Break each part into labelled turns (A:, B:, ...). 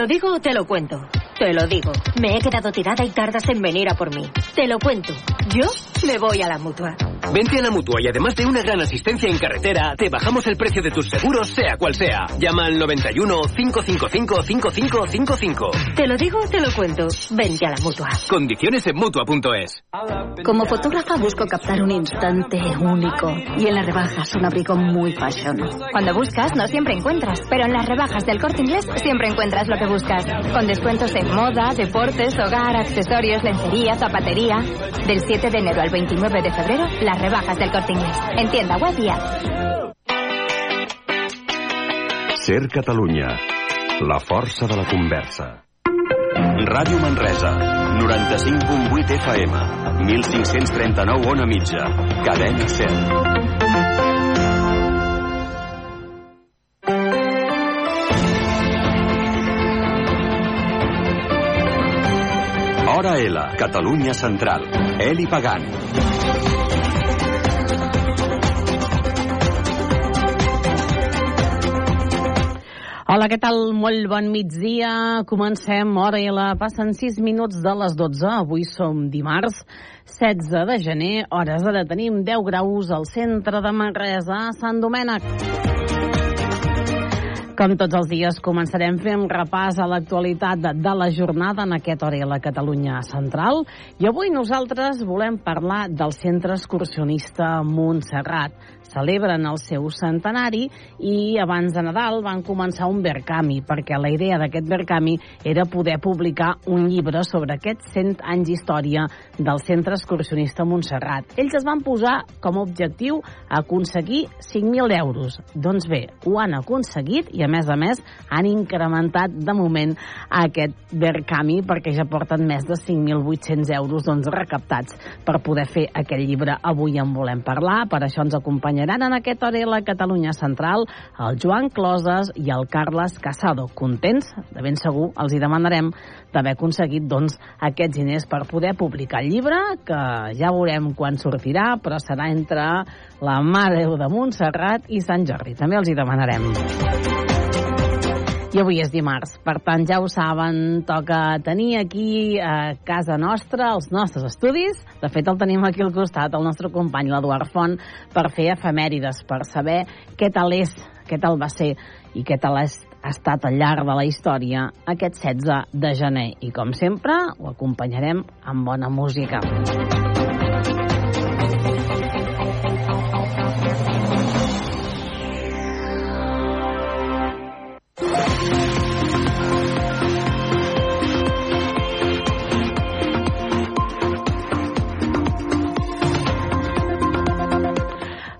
A: lo digo o te lo cuento? Te lo digo. Me he quedado tirada y tardas en venir a por mí. Te lo cuento. Yo me voy a la mutua.
B: Vente a la mutua y además de una gran asistencia en carretera, te bajamos el precio de tus seguros, sea cual sea. Llama al 91 555 5555.
A: Te lo digo o te lo cuento. Vente a la mutua.
B: Condiciones en mutua.es.
C: Como fotógrafa busco captar un instante único. Y en las rebajas un abrigo muy fashion.
D: Cuando buscas, no siempre encuentras. Pero en las rebajas del corte inglés siempre encuentras lo que buscas. Con descuentos en moda, deportes, hogar, accesorios, lencería, zapatería. Del 7 de enero al 29 de febrero, las rebajas del corte inglés. En tienda web y app.
E: Ser Catalunya. La força de la conversa. Ràdio Manresa, 95.8 FM, 1539 on a mitja, cadena 100. Hora L, Catalunya Central. Eli Pagant.
F: Hola, què tal? Molt bon migdia. Comencem, hora i la passen 6 minuts de les 12. Avui som dimarts 16 de gener. Hores ara tenim 10 graus al centre de Manresa, Sant Domènec. Com tots els dies, començarem fent repàs a l'actualitat de, de la jornada en aquest hora a la Catalunya Central. I avui nosaltres volem parlar del Centre Excursionista Montserrat. Celebren el seu centenari i abans de Nadal van començar un Verkami, perquè la idea d'aquest Verkami era poder publicar un llibre sobre aquests 100 anys d'història del Centre Excursionista Montserrat. Ells es van posar com a objectiu aconseguir 5.000 euros. Doncs bé, ho han aconseguit i a més a més han incrementat de moment aquest Verkami perquè ja porten més de 5.800 euros doncs, recaptats per poder fer aquest llibre. Avui en volem parlar, per això ens acompanyaran en aquest hora la Catalunya Central el Joan Closes i el Carles Casado. Contents? De ben segur els hi demanarem d'haver aconseguit doncs, aquests diners per poder publicar el llibre, que ja veurem quan sortirà, però serà entre la Mare de Montserrat i Sant Jordi. També els hi demanarem. I avui és dimarts, per tant, ja ho saben, toca tenir aquí a casa nostra els nostres estudis. De fet, el tenim aquí al costat, el nostre company, l'Eduard Font, per fer efemèrides, per saber què tal és, què tal va ser i què tal és, ha estat al llarg de la història aquest 16 de gener. I, com sempre, ho acompanyarem amb bona música.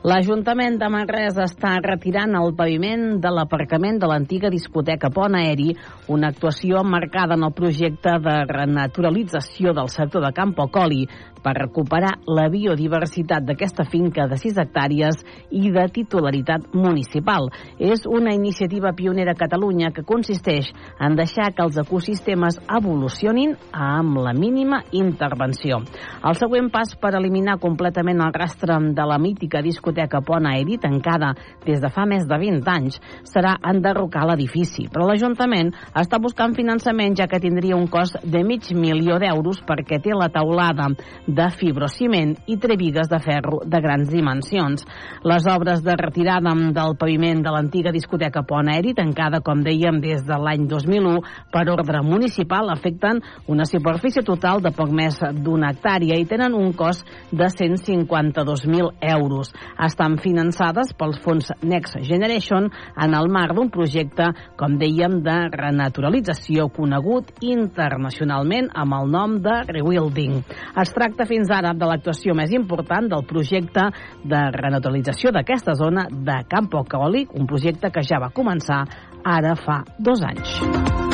F: L'Ajuntament de Manresa està retirant el paviment de l'aparcament de l'antiga discoteca Pont Aeri, una actuació marcada en el projecte de renaturalització del sector de Campo Coli per recuperar la biodiversitat d'aquesta finca de 6 hectàrees i de titularitat municipal. És una iniciativa pionera a Catalunya que consisteix en deixar que els ecosistemes evolucionin amb la mínima intervenció. El següent pas per eliminar completament el rastre de la mítica discoteca Pont Aeri, tancada des de fa més de 20 anys, serà enderrocar l'edifici. Però l'Ajuntament està buscant finançament ja que tindria un cost de mig milió d'euros perquè té la taulada de fibrociment i trebigues de ferro de grans dimensions. Les obres de retirada del paviment de l'antiga discoteca Pont Aeri, tancada, com dèiem, des de l'any 2001 per ordre municipal, afecten una superfície total de poc més d'una hectàrea i tenen un cost de 152.000 euros. Estan finançades pels fons Next Generation en el marc d'un projecte, com dèiem, de renaturalització conegut internacionalment amb el nom de Rewilding. Es tracta fins ara de l'actuació més important del projecte de renaturalització d'aquesta zona de Campo Còlic, un projecte que ja va començar ara fa dos anys.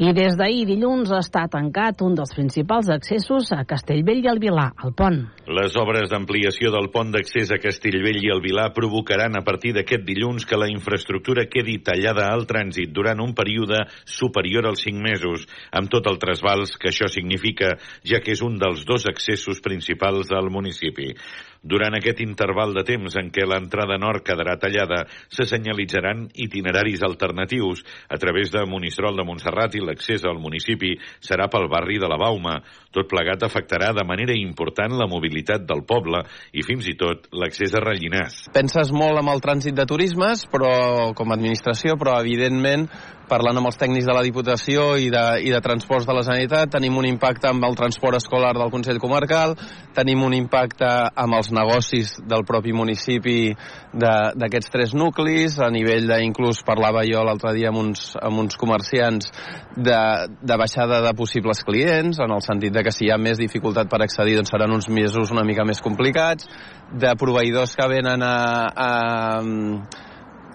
F: I des d'ahir dilluns està tancat un dels principals accessos a Castellvell i el Vilar, el pont.
G: Les obres d'ampliació del pont d'accés a Castellvell i el Vilar provocaran a partir d'aquest dilluns que la infraestructura quedi tallada al trànsit durant un període superior als 5 mesos, amb tot el trasbals que això significa, ja que és un dels dos accessos principals al municipi. Durant aquest interval de temps en què l'entrada nord quedarà tallada, se senyalitzaran itineraris alternatius a través de Monistrol de Montserrat i l'accés al municipi serà pel barri de la Bauma. Tot plegat afectarà de manera important la mobilitat del poble i fins i tot l'accés a Rellinars.
H: Penses molt amb el trànsit de turismes, però com a administració, però evidentment parlant amb els tècnics de la Diputació i de, i de Transports de la Generalitat, tenim un impacte amb el transport escolar del Consell Comarcal, tenim un impacte amb els negocis del propi municipi d'aquests tres nuclis, a nivell de, inclús parlava jo l'altre dia amb uns, amb uns comerciants de, de baixada de possibles clients, en el sentit de que si hi ha més dificultat per accedir doncs seran uns mesos una mica més complicats, de proveïdors que venen a, a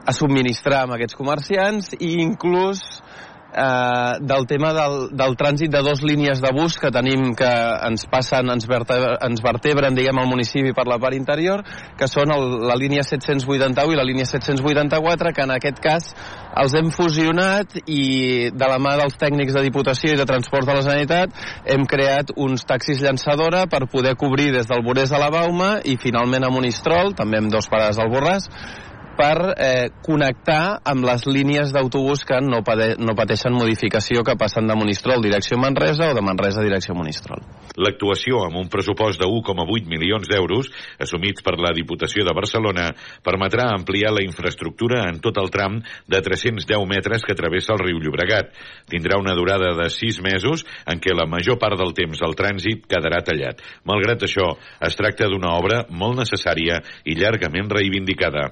H: a subministrar amb aquests comerciants i inclús eh, del tema del, del trànsit de dos línies de bus que tenim que ens passen, ens, vertebren, ens vertebren diguem, el municipi per la part interior, que són el, la línia 781 i la línia 784, que en aquest cas els hem fusionat i de la mà dels tècnics de Diputació i de Transport de la Generalitat hem creat uns taxis llançadora per poder cobrir des del Borès a la Bauma i finalment a Monistrol, també amb dos parades al Borràs, per eh, connectar amb les línies d'autobús que no, pade no pateixen modificació que passen de Monistrol direcció Manresa o de Manresa direcció Monistrol.
G: L'actuació amb un pressupost de 1,8 milions d'euros assumits per la Diputació de Barcelona permetrà ampliar la infraestructura en tot el tram de 310 metres que travessa el riu Llobregat. Tindrà una durada de 6 mesos en què la major part del temps el trànsit quedarà tallat. Malgrat això, es tracta d'una obra molt necessària i llargament reivindicada.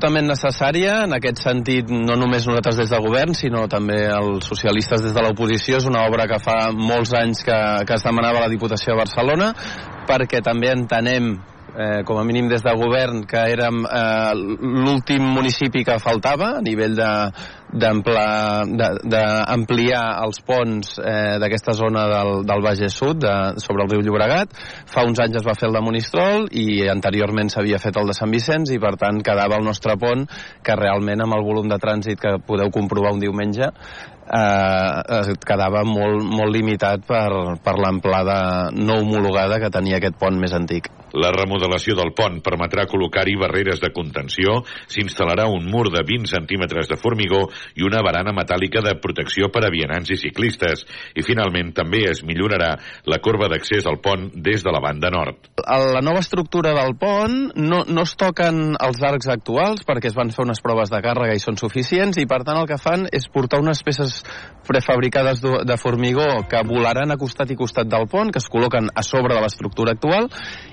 H: Absolutament necessària, en aquest sentit, no només nosaltres des del govern, sinó també els socialistes des de l'oposició. És una obra que fa molts anys que, que es demanava a la Diputació de Barcelona perquè també entenem eh, com a mínim des de govern, que érem eh, l'últim municipi que faltava a nivell d'ampliar els ponts eh, d'aquesta zona del, del Bages Sud, de, sobre el riu Llobregat. Fa uns anys es va fer el de Monistrol i anteriorment s'havia fet el de Sant Vicenç i per tant quedava el nostre pont que realment amb el volum de trànsit que podeu comprovar un diumenge eh, quedava molt, molt limitat per, per l'amplada no homologada que tenia aquest pont més antic.
G: La remodelació del pont permetrà col·locar-hi barreres de contenció, s'instal·larà un mur de 20 centímetres de formigó i una barana metàl·lica de protecció per a vianants i ciclistes. I finalment també es millorarà la corba d'accés al pont des de la banda nord.
H: A la nova estructura del pont no, no es toquen els arcs actuals perquè es van fer unes proves de càrrega i són suficients i per tant el que fan és portar unes peces prefabricades de formigó que volaran a costat i costat del pont, que es col·loquen a sobre de l'estructura actual,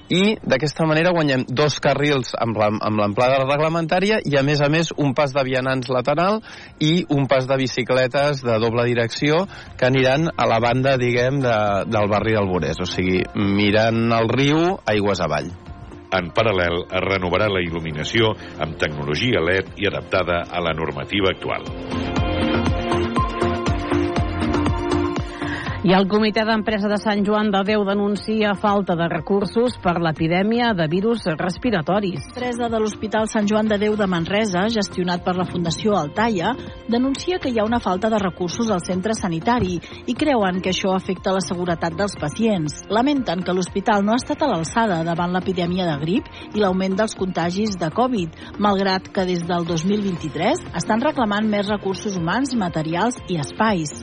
H: i d'aquesta manera guanyem dos carrils amb l'amplada reglamentària i, a més a més, un pas de vianants lateral i un pas de bicicletes de doble direcció que aniran a la banda, diguem, de, del barri del Borès, o sigui, mirant el riu aigües avall.
G: En paral·lel, es renovarà la il·luminació amb tecnologia LED i adaptada a la normativa actual.
F: I el comitè d'empresa de Sant Joan de Déu denuncia falta de recursos per l'epidèmia de virus respiratoris.
I: L'empresa de l'Hospital Sant Joan de Déu de Manresa, gestionat per la Fundació Altaia, denuncia que hi ha una falta de recursos al centre sanitari i creuen que això afecta la seguretat dels pacients. Lamenten que l'hospital no ha estat a l'alçada davant l'epidèmia de grip i l'augment dels contagis de Covid, malgrat que des del 2023 estan reclamant més recursos humans, materials i espais.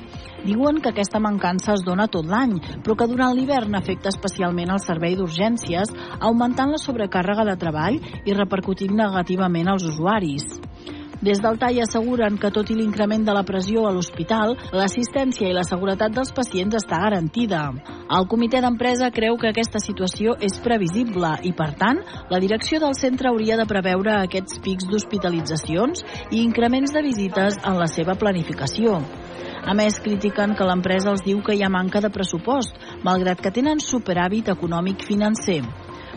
I: Diuen que aquesta mancança es dona tot l'any, però que durant l'hivern afecta especialment el servei d'urgències, augmentant la sobrecàrrega de treball i repercutint negativament als usuaris. Des del TAI asseguren que tot i l'increment de la pressió a l'hospital, l'assistència i la seguretat dels pacients està garantida. El comitè d'empresa creu que aquesta situació és previsible i, per tant, la direcció del centre hauria de preveure aquests pics d'hospitalitzacions i increments de visites en la seva planificació. A més, critiquen que l'empresa els diu que hi ha manca de pressupost, malgrat que tenen superàvit econòmic financer.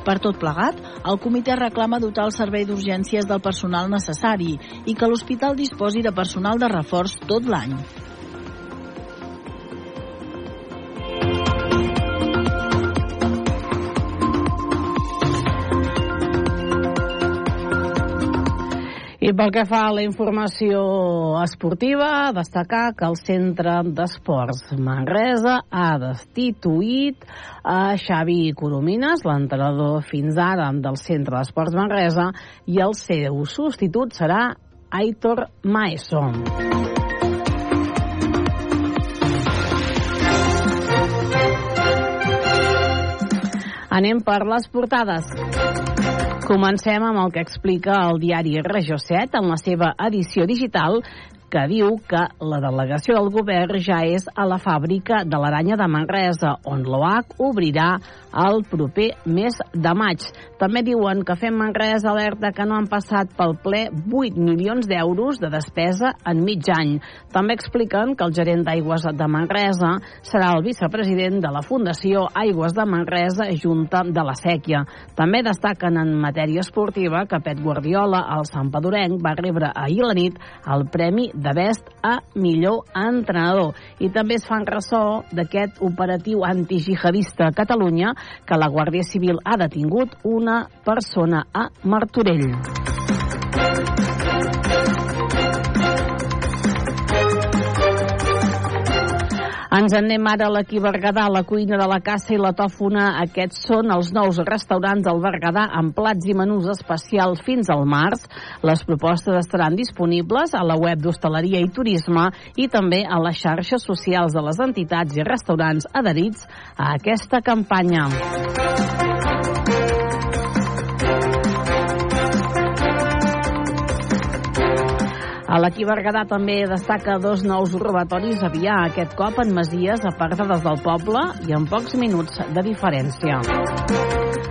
I: Per tot plegat, el comitè reclama dotar el servei d'urgències del personal necessari i que l'hospital disposi de personal de reforç tot l'any.
F: I pel que fa a la informació esportiva, destacar que el Centre d'Esports Manresa ha destituït a Xavi Coromines, l'entrenador fins ara del Centre d'Esports Manresa, i el seu substitut serà Aitor Maeso. Anem per les portades. Comencem amb el que explica el diari Regió 7 en la seva edició digital que diu que la delegació del govern ja és a la fàbrica de l'Aranya de Manresa, on l'OAC obrirà el proper mes de maig. També diuen que Fem Manresa alerta que no han passat pel ple 8 milions d'euros de despesa en mig any. També expliquen que el gerent d'Aigües de Manresa serà el vicepresident de la Fundació Aigües de Manresa Junta de la Sèquia. També destaquen en matèria esportiva que Pet Guardiola, el Sant Padorenc, va rebre ahir la nit el Premi de Best a millor entrenador. I també es fan ressò d'aquest operatiu antijihadista a Catalunya que la Guàrdia Civil ha detingut una persona a Martorell. Ens en anem ara a l'Aquí Berguedà, la cuina de la caça i la tòfona. Aquests són els nous restaurants del Berguedà amb plats i menús especials fins al març. Les propostes estaran disponibles a la web d'Hostaleria i Turisme i també a les xarxes socials de les entitats i restaurants adherits a aquesta campanya. A l'Aquí Berguedà també destaca dos nous robatoris a Vià, aquest cop en masies apartades del poble i en pocs minuts de diferència.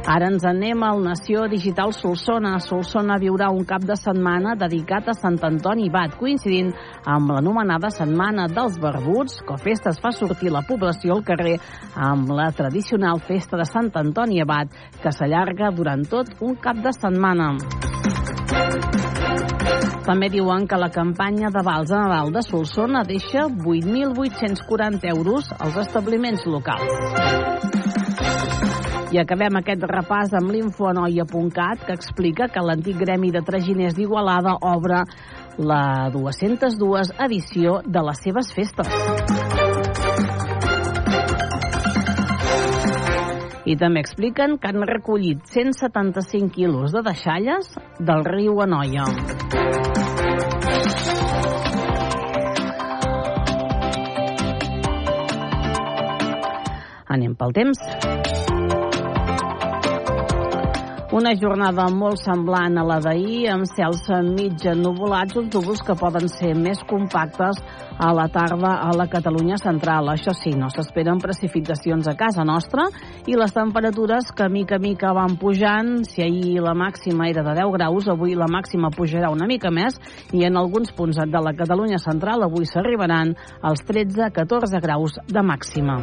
F: Ara ens anem al Nació Digital Solsona. Solsona viurà un cap de setmana dedicat a Sant Antoni Bat, coincidint amb l'anomenada Setmana dels Barbuts. Cofestes fa sortir la població al carrer amb la tradicional festa de Sant Antoni Abat, que s'allarga durant tot un cap de setmana. També diuen que la campanya de vals a Nadal de Solsona deixa 8.840 euros als establiments locals. I acabem aquest repàs amb l'infoanoia.cat que explica que l'antic gremi de traginers d'Igualada obre la 202 edició de les seves festes. I també expliquen que han recollit 175 quilos de deixalles del riu Anoia. Anem pel temps. Una jornada molt semblant a la d'ahir, amb cels mig nuvolats, uns núvols que poden ser més compactes a la tarda a la Catalunya central. Això sí, no s'esperen precipitacions a casa nostra i les temperatures que mica a mica van pujant. Si ahir la màxima era de 10 graus, avui la màxima pujarà una mica més i en alguns punts de la Catalunya central avui s'arribaran als 13-14 graus de màxima.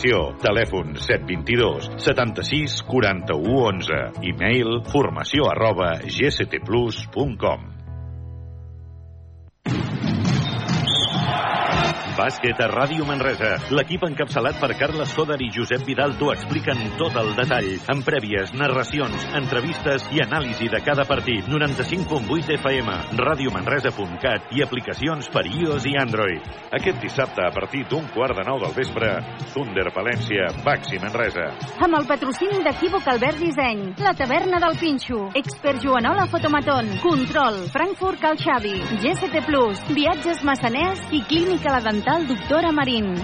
G: Telèfon 722 76 41 11. E-mail formació arroba gctplus.com. Bàsquet a Ràdio Manresa. L'equip encapçalat per Carles Coder i Josep Vidal t'ho expliquen tot el detall, amb prèvies, narracions, entrevistes i anàlisi de cada partit. 95.8 FM, radiomanresa.cat i aplicacions per iOS i Android. Aquest dissabte, a partir d'un quart de nou del vespre, Thunder València, Baxi Manresa.
D: Amb el patrocini d'Equívoc Albert Disseny, la taverna del Pinxo, Expert Joanola Fotomaton, Control, Frankfurt Cal Xavi, GST Plus, Viatges Massaners i Clínica La Dental Doctora Marín.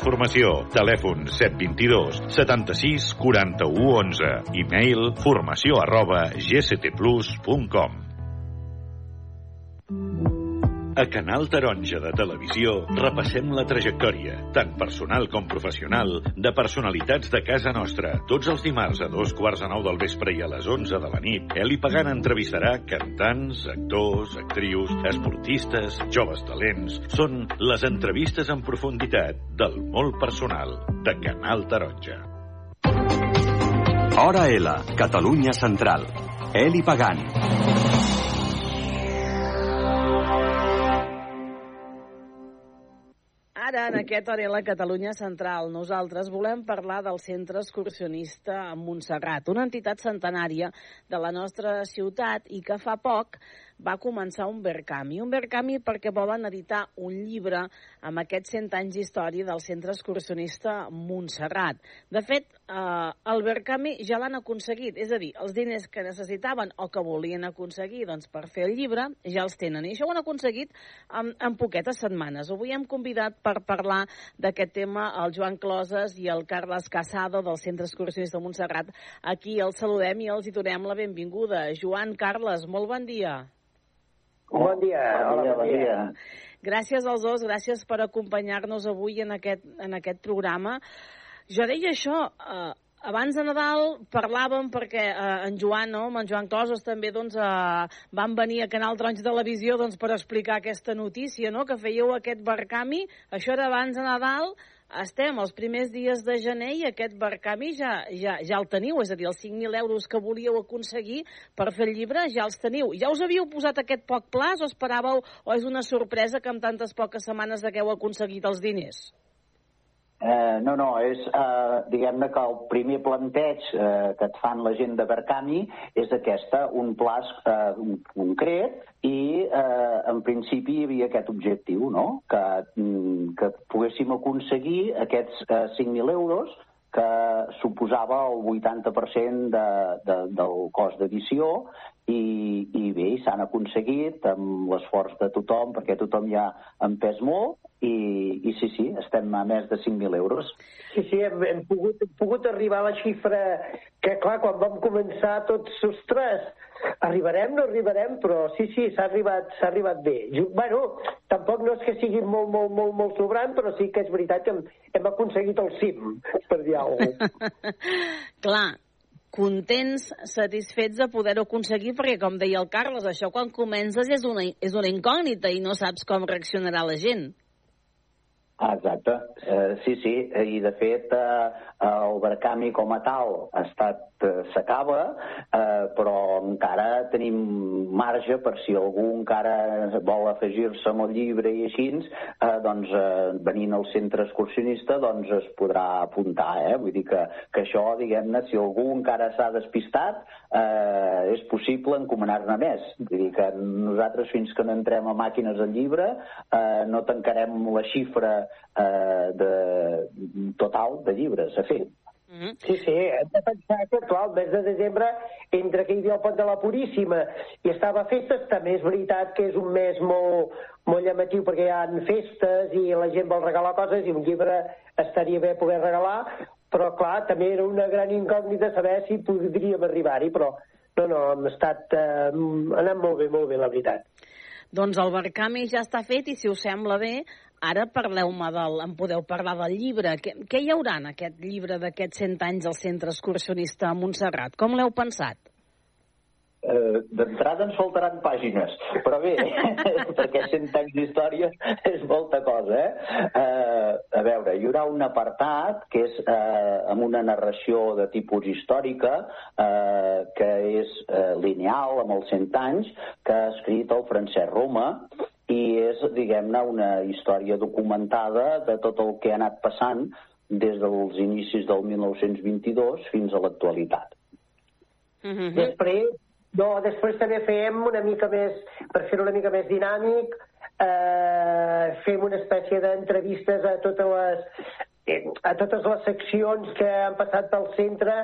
G: Formació. Telèfon 722 76 41 11. E-mail formació arroba gctplus.com. A Canal Taronja de Televisió repassem la trajectòria, tant personal com professional, de personalitats de casa nostra. Tots els dimarts a dos quarts de nou del vespre i a les 11 de la nit, Eli Pagan entrevistarà cantants, actors, actrius, esportistes, joves talents. Són les entrevistes en profunditat del molt personal de Canal Taronja.
E: Hora L, Catalunya Central. Eli Pagant.
F: Ara, en aquest hora la Catalunya Central, nosaltres volem parlar del Centre Excursionista Montserrat, una entitat centenària de la nostra ciutat i que fa poc va començar un Verkami. Un Verkami perquè volen editar un llibre amb aquests 100 anys d'història del Centre Excursionista Montserrat. De fet, eh, el Verkami ja l'han aconseguit, és a dir, els diners que necessitaven o que volien aconseguir doncs, per fer el llibre ja els tenen. I això ho han aconseguit en, en poquetes setmanes. Avui hem convidat per parlar d'aquest tema el Joan Closes i el Carles Casado del Centre Excursionista Montserrat. Aquí els saludem i els hi donem la benvinguda. Joan, Carles, molt bon dia.
J: Bon dia.
K: Bon dia, bon dia.
F: Gràcies als dos, gràcies per acompanyar-nos avui en aquest, en aquest programa. Jo deia això, eh, abans de Nadal parlàvem perquè eh, en Joan, no, amb en Joan Closes també doncs, eh, van venir a Canal Taronja Televisió doncs, per explicar aquesta notícia, no, que fèieu aquest barcami, això era abans de Nadal, estem els primers dies de gener i aquest barcami ja, ja, ja el teniu, és a dir, els 5.000 euros que volíeu aconseguir per fer el llibre ja els teniu. Ja us havíeu posat aquest poc plaç o esperàveu, o és una sorpresa que en tantes poques setmanes hagueu aconseguit els diners?
K: Eh, no, no, és, eh, diguem-ne que el primer planteig eh, que et fan la gent de Berkami és aquesta, un plaç eh, un concret i eh, en principi hi havia aquest objectiu, no? que, mm, que poguéssim aconseguir aquests eh, 5.000 euros que suposava el 80% de, de, del cost d'edició i, i bé, s'han aconseguit amb l'esforç de tothom, perquè tothom ja han pes molt, i, i sí, sí, estem a més de 5.000 euros.
J: Sí, sí, hem, hem, pogut, hem pogut arribar a la xifra que, clar, quan vam començar tots, ostres, arribarem, no arribarem, però sí, sí, s'ha arribat, s'ha arribat bé. Jo, bueno, tampoc no és que sigui molt, molt, molt, molt sobrant, però sí que és veritat que hem, hem aconseguit el cim, per dir alguna cosa.
F: Clar, contents, satisfets de poder-ho aconseguir, perquè, com deia el Carles, això quan comences és una, és una incògnita i no saps com reaccionarà la gent.
K: Ah, exacte, eh, sí, sí, i de fet eh, el Barcami com a tal ha estat eh, s'acaba, eh, però encara tenim marge per si algú encara vol afegir-se amb el llibre i així, eh, doncs eh, venint al centre excursionista doncs es podrà apuntar, eh? vull dir que, que això, diguem-ne, si algú encara s'ha despistat, eh, és possible encomanar-ne més. Vull dir que nosaltres fins que no entrem a màquines del llibre eh, no tancarem la xifra eh, de, total de llibres a fer.
J: Mm -hmm. Sí, sí, hem de pensar que clar, el mes de desembre, entre que hi havia el pont de la Puríssima i estava a festes, també és veritat que és un mes molt, molt llamatiu perquè hi ha festes i la gent vol regalar coses i un llibre estaria bé poder regalar, però clar, també era una gran incògnita saber si podríem arribar-hi, però no, no, hem estat eh, anant molt bé, molt bé, la veritat.
F: Doncs el Barcami ja està fet i si us sembla bé, ara parleu-me del... em podeu parlar del llibre. Què, què hi haurà en aquest llibre d'aquests 100 anys al Centre Excursionista a Montserrat? Com l'heu pensat?
K: Eh, d'entrada ens faltaran pàgines, però bé, perquè 100 anys d'història és molta cosa, eh? eh? A veure, hi haurà un apartat que és eh, amb una narració de tipus històrica, eh, que és eh, lineal, amb els 100 anys, que ha escrit el Francesc Roma, i és, diguem-ne, una història documentada de tot el que ha anat passant des dels inicis del 1922 fins a l'actualitat.
J: Mm -hmm. Després, no, després també fem una mica més, per fer una mica més dinàmic, eh, fem una espècie d'entrevistes a totes les eh, a totes les seccions que han passat pel centre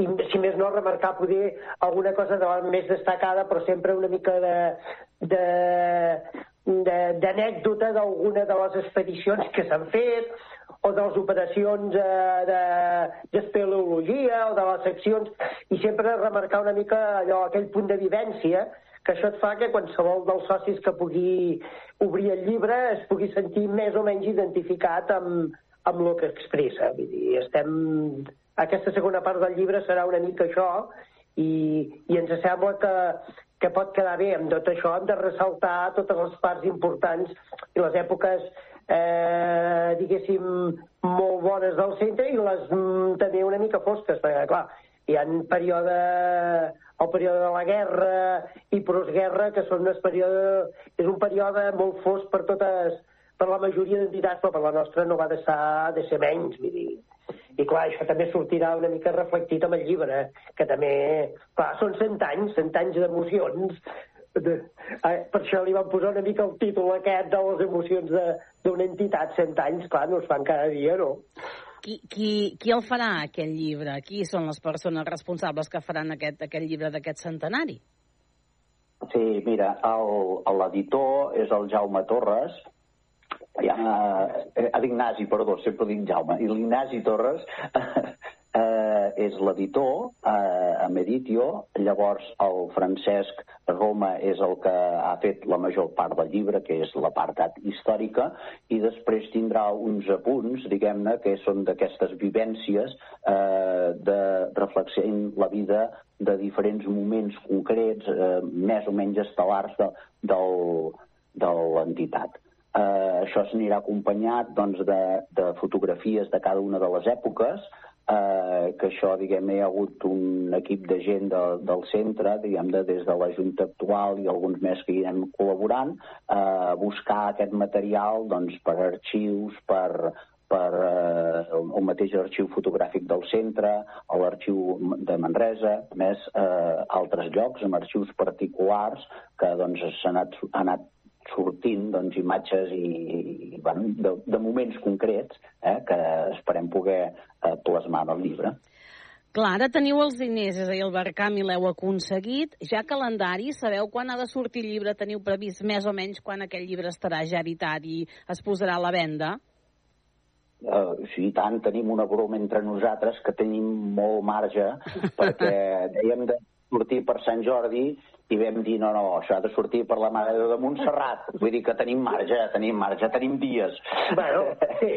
J: i, si més no, remarcar poder alguna cosa de més destacada, però sempre una mica de, de, d'anècdota d'alguna de les expedicions que s'han fet o de les operacions eh, de, o de les seccions i sempre remarcar una mica allò, aquell punt de vivència que això et fa que qualsevol dels socis que pugui obrir el llibre es pugui sentir més o menys identificat amb, amb el que expressa. Vull dir, estem... Aquesta segona part del llibre serà una mica això i, i ens sembla que, que pot quedar bé. Amb tot això hem de ressaltar totes les parts importants i les èpoques, eh, diguéssim, molt bones del centre i les mm, també una mica fosques, perquè, clar, hi ha període, el període de la guerra i postguerra, que són un període, és un període molt fosc per totes, per la majoria d'entitats, però per la nostra no va de ser, de ser menys, vull dir. I clar, això també sortirà una mica reflectit amb el llibre, que també, clar, són cent anys, cent anys d'emocions. De, per això li van posar una mica el títol aquest de les emocions d'una entitat, cent anys, clar, no es fan cada dia, no?
F: Qui, qui, qui el farà, aquest llibre? Qui són les persones responsables que faran aquest, aquest llibre d'aquest centenari?
K: Sí, mira, l'editor és el Jaume Torres, ja, eh, l'Ignasi, perdó, sempre dic Jaume, i l'Ignasi Torres eh, és l'editor eh, a Meditio, llavors el Francesc Roma és el que ha fet la major part del llibre, que és la part històrica, i després tindrà uns apunts, diguem-ne, que són d'aquestes vivències eh, de reflexar en la vida de diferents moments concrets, eh, més o menys estel·lars de, del, de l'entitat. Eh, això s'anirà acompanyat doncs, de, de fotografies de cada una de les èpoques, eh, que això, diguem, hi ha hagut un equip de gent de, del centre, diguem, de, des de la Junta actual i alguns més que hi anem col·laborant, eh, buscar aquest material doncs, per arxius, per, per eh, el mateix arxiu fotogràfic del centre, a l'arxiu de Manresa, a més eh, altres llocs, amb arxius particulars que doncs, s'ha anat, anat sortint doncs, imatges i, i bueno, de, de moments concrets eh, que esperem poder eh, plasmar en el llibre.
F: Clar, ara teniu els diners, és a dir, el Barcam i l'heu aconseguit. Ja calendari, sabeu quan ha de sortir el llibre? Teniu previst més o menys quan aquell llibre estarà ja editat i es posarà a la venda?
K: Uh, sí, tant, tenim una broma entre nosaltres que tenim molt marge perquè dèiem de sortir per Sant Jordi i vam dir, no, no, això ha de sortir per la Mare de Montserrat. Vull dir que tenim marge, tenim marge, tenim dies.
J: Bueno, sí,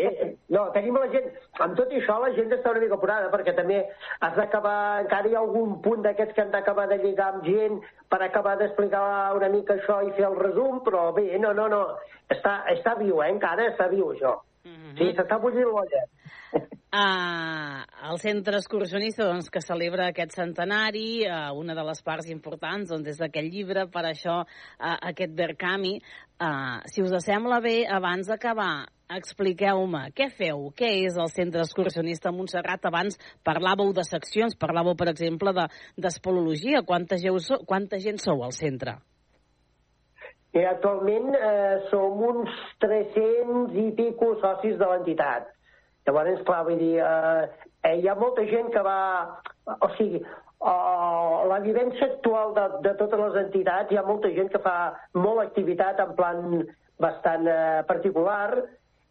J: no, tenim la gent... Amb tot això, la gent està una mica apurada, perquè també has d'acabar... Encara hi ha algun punt d'aquests que han d'acabar de lligar amb gent per acabar d'explicar una mica això i fer el resum, però bé, no, no, no. Està, està viu, eh? Encara està viu, això. Mm -hmm. Sí, s'està bullint l'olla.
F: Uh, el centre excursionista doncs, que celebra aquest centenari, uh, una de les parts importants doncs, és d'aquest llibre, per això uh, aquest Berkami. Uh, si us sembla bé, abans d'acabar, expliqueu-me què feu, què és el centre excursionista Montserrat. Abans parlàveu de seccions, parlàveu, per exemple, d'espolologia. De, quanta, quanta gent sou al centre?
J: I actualment eh, som uns 300 i pico socis de l'entitat Llavors, clar, vull dir, eh, eh, hi ha molta gent que va... O sigui, uh, la vivència actual de, de totes les entitats, hi ha molta gent que fa molt activitat en plan bastant uh, particular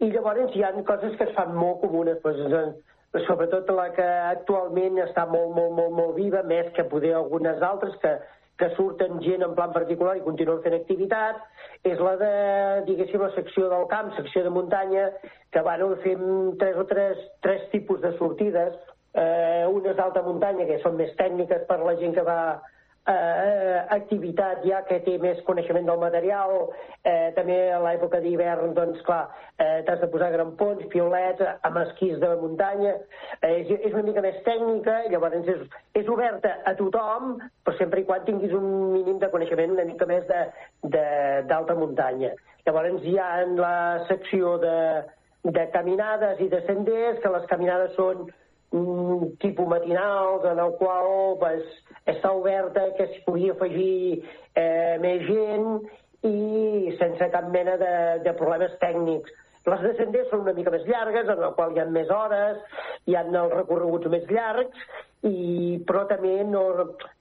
J: i llavors hi ha coses que es fan molt comunes. Doncs, sobretot la que actualment està molt, molt, molt, molt viva, més que poder algunes altres que, que surten gent en plan particular i continuen fent activitat, és la de, diguéssim, la secció del camp, secció de muntanya, que bueno, fem tres o tres, tres tipus de sortides, eh, unes d'alta muntanya, que són més tècniques per la gent que va eh, activitat ja que té més coneixement del material, eh, també a l'època d'hivern, doncs clar, eh, t'has de posar grampons, piolets, amb esquís de muntanya, eh, és, és una mica més tècnica, llavors és, és oberta a tothom, però sempre i quan tinguis un mínim de coneixement una mica més d'alta muntanya. Llavors hi ha en la secció de, de caminades i de senders, que les caminades són un tipus matinals en el qual pues, està oberta que s'hi podia afegir eh, més gent i sense cap mena de, de problemes tècnics. Les descendents són una mica més llargues, en el qual hi ha més hores, hi ha els recorreguts més llargs, i, però també, no,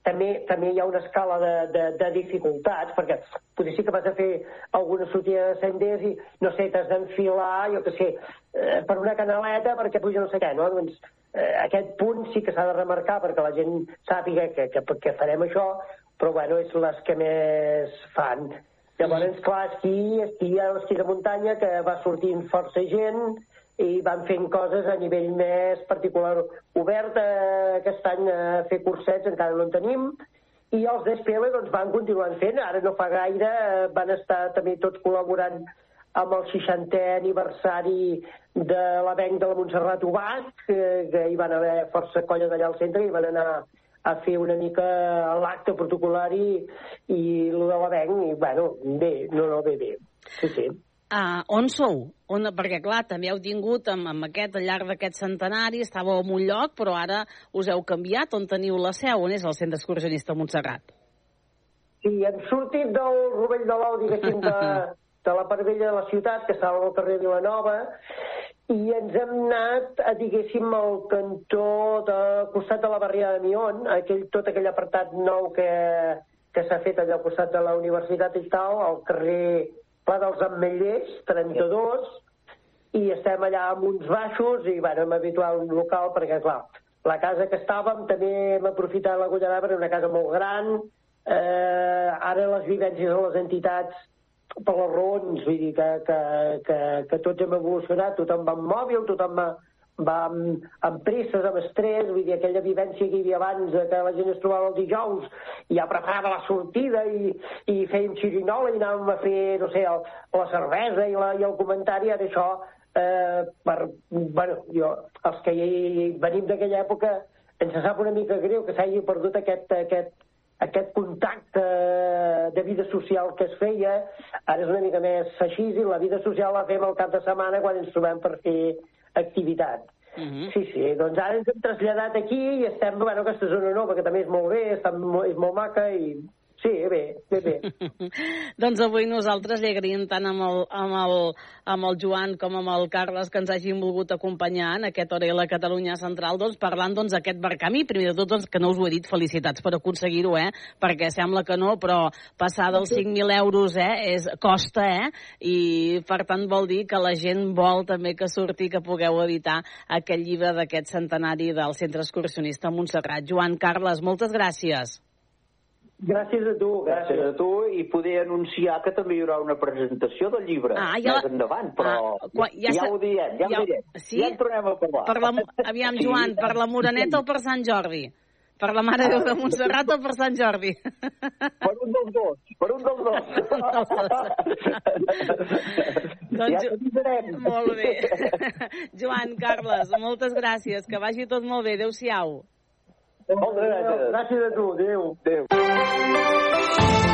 J: també, també hi ha una escala de, de, de dificultats, perquè potser sí que vas a fer alguna sortida de senders i, no sé, t'has d'enfilar, jo què sé, eh, per una canaleta perquè puja no sé què, no? Doncs eh, aquest punt sí que s'ha de remarcar perquè la gent sàpiga que, que, que farem això, però bueno, és les que més fan. Llavors, clar, esquí, esquí a l'esquí de muntanya, que va sortint força gent, i van fent coses a nivell més particular obert. Eh, aquest any a fer cursets encara no en tenim, i els d'SPL doncs, van continuant fent. Ara no fa gaire eh, van estar també tots col·laborant amb el 60è aniversari de l'avenc de la Montserrat Ubach, que, que hi van haver força colla d'allà al centre i van anar a fer una mica l'acte protocolari i el de l'avenc, i bueno, bé, no, no, bé, bé. Sí, sí.
F: Uh, on sou? On, perquè, clar, també heu tingut amb, amb aquest, al llarg d'aquest centenari, estàveu en un lloc, però ara us heu canviat. On teniu la seu? On és el centre excursionista Montserrat?
J: Sí, hem sortit del Rovell de l'Ou, diguéssim, de, de la part vella de la ciutat, que estava al carrer Vilanova, i ens hem anat, a, diguéssim, al cantó de costat de la barriada de Mion, aquell, tot aquell apartat nou que, que s'ha fet allà al costat de la universitat i tal, al carrer Pla dels Ametllers, 32, i estem allà amb uns baixos i bueno, hem habituat un local perquè, clar, la casa que estàvem també hem aprofitat la Gulla d'Arbre, una casa molt gran, eh, ara les vivències de les entitats per les raons, vull dir que, que, que, que tots hem evolucionat, tothom va amb mòbil, tothom va, va amb, amb presses, amb estrès, vull dir, aquella vivència que hi havia abans, que la gent es trobava el dijous i ja preparava la sortida i, i fèiem xirinola i anàvem a fer, no sé, el, la cervesa i, la, i el comentari, ara això, eh, per, bueno, jo, els que hi, venim d'aquella època, ens sap una mica greu que s'hagi perdut aquest, aquest, aquest contacte de vida social que es feia, ara és una mica més així i la vida social la fem al cap de setmana quan ens trobem per fer activitat. Uh mhm. -huh. Sí, sí, doncs ara ens hem traslladat aquí i estem, bueno, aquesta zona nova, que també és molt bé, està, és molt maca i Sí, bé, bé, bé.
F: doncs avui nosaltres li agraïm tant amb el, amb, el, amb el Joan com amb el Carles que ens hagin volgut acompanyar en aquest hora a la Catalunya Central, doncs parlant doncs d'aquest barcamí. Primer de tot, doncs, que no us ho he dit, felicitats per aconseguir-ho, eh? Perquè sembla que no, però passar dels 5.000 euros, eh? És, costa, eh? I per tant vol dir que la gent vol també que surti, que pugueu editar aquest llibre d'aquest centenari del Centre Excursionista Montserrat. Joan, Carles, moltes gràcies.
J: Gràcies a tu.
K: Gràcies a tu i poder anunciar que també hi haurà una presentació del llibre ah, ja... més endavant, però ah, quan, ja, ja ho diem, ja, ja ho direm. Sí? Ja en tornem a parlar.
F: Per la, aviam, Joan, sí. per la Moreneta o per Sant Jordi? Per la Mare Déu de Montserrat o per Sant Jordi?
K: Per un dels dos, per un dels dos.
F: doncs, ja t'avisarem. Molt bé. Joan, Carles, moltes gràcies, que vagi tot molt bé. Adéu-siau.
J: Moltes gràcies. Gràcies a tu. Adéu. Adéu.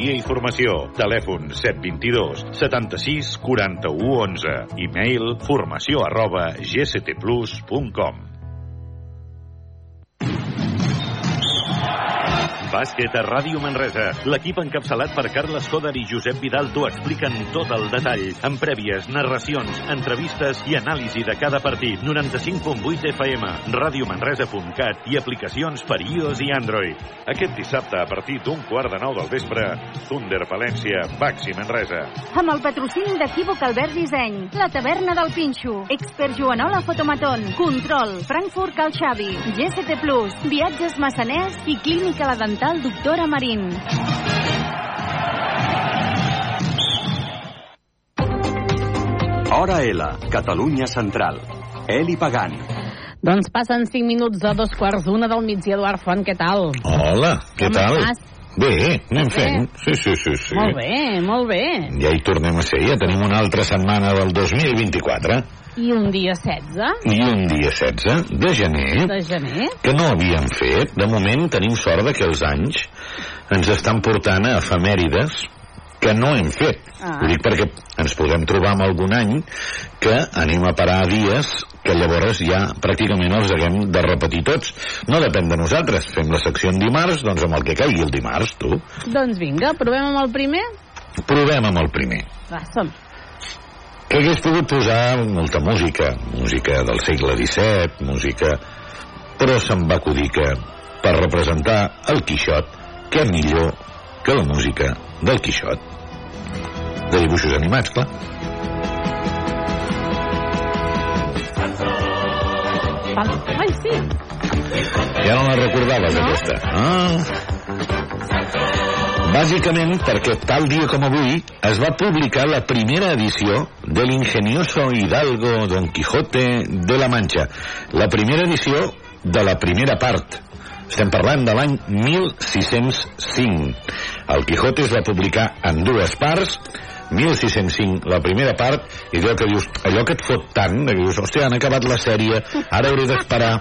G: i Formació. Telèfon 722 76 41 11. E-mail formació arroba gctplus.com. Bàsquet a Ràdio Manresa. L'equip encapçalat per Carles Coder i Josep Vidal t'ho expliquen tot el detall, amb prèvies, narracions, entrevistes i anàlisi de cada partit. 95.8 FM, radiomanresa.cat i aplicacions per iOS i Android. Aquest dissabte, a partir d'un quart de nou del vespre, Thunder Palència, Baxi Manresa.
L: Amb el patrocini d'Equívoc Albert Disseny, la taverna del Pinxo, Expert Joanola Fotomaton, Control, Frankfurt Cal Xavi, GST Plus, Viatges Massaners i Clínica La Dental Doctora Marín.
E: Hora L, Catalunya Central. Eli Pagant.
F: Doncs passen 5 minuts de dos quarts d'una del migdia. Eduard Font, què tal?
M: Hola, què
F: Com
M: tal?
F: estàs?
M: Bé, anem
F: Bé.
M: fent. Sí, sí, sí, sí.
F: Molt bé, molt bé.
M: Ja hi tornem a ser, ja tenim una altra setmana del 2024
F: I un dia 16
M: i un dia 16 de gener
F: de gener.
M: que no havíem fet. De moment tenim sort de que els anys ens estan portant a efemèrides que no hem fet.
F: Ah.
M: Ho dic perquè ens podem trobar amb algun any que anem a parar a dies que llavors ja pràcticament els haguem de repetir tots. No depèn de nosaltres. Fem la secció en dimarts, doncs amb el que caigui el dimarts, tu.
F: Doncs vinga, provem amb el primer?
M: Provem amb el primer.
F: Va, som.
M: Que hagués pogut posar molta música, música del segle XVII, música... Però se'm va acudir que per representar el Quixot, què millor que la música del Quixot. De dibuixos animats, clar.
F: Ai, sí.
M: Ja no la recordaves,
F: No.
M: aquesta. Ah. Bàsicament perquè tal dia com avui es va publicar la primera edició de l'ingenioso Hidalgo Don Quijote de la Mancha. La primera edició de la primera part. Estem parlant de l'any 1605. El Quijote es va publicar en dues parts, 1605 la primera part, i allò que dius, allò que et fot tant, que dius, hòstia, han acabat la sèrie, ara hauré d'esperar.